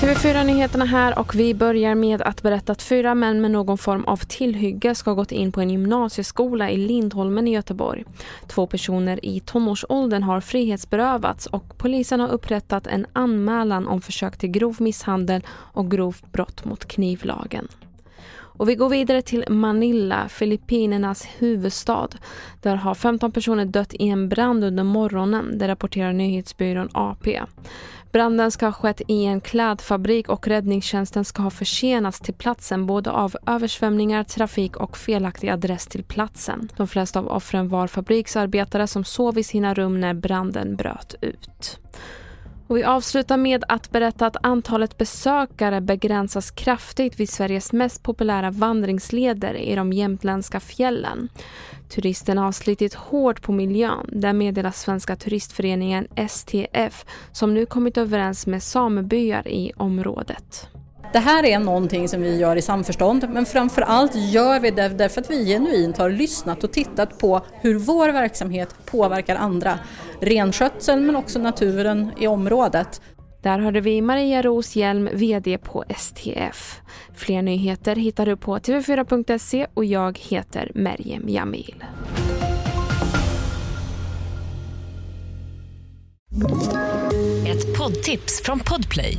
TV4-nyheterna här och vi börjar med att berätta att fyra män med någon form av tillhygge ska ha gått in på en gymnasieskola i Lindholmen i Göteborg. Två personer i tonårsåldern har frihetsberövats och polisen har upprättat en anmälan om försök till grov misshandel och grovt brott mot knivlagen. Och vi går vidare till Manila, Filippinernas huvudstad. Där har 15 personer dött i en brand under morgonen, det rapporterar nyhetsbyrån AP. Branden ska ha skett i en klädfabrik och räddningstjänsten ska ha försenats till platsen både av översvämningar, trafik och felaktig adress till platsen. De flesta av offren var fabriksarbetare som sov i sina rum när branden bröt ut. Och vi avslutar med att berätta att antalet besökare begränsas kraftigt vid Sveriges mest populära vandringsleder i de jämtländska fjällen. Turisterna har slitit hårt på miljön, det meddelar Svenska turistföreningen STF som nu kommit överens med samebyar i området. Det här är någonting som vi gör i samförstånd men framför allt gör vi det därför att vi genuint har lyssnat och tittat på hur vår verksamhet påverkar andra. Renskötseln men också naturen i området. Där hörde vi Maria Roshjelm, VD på STF. Fler nyheter hittar du på tv4.se och jag heter Merjem Jamil. Ett poddtips från Podplay.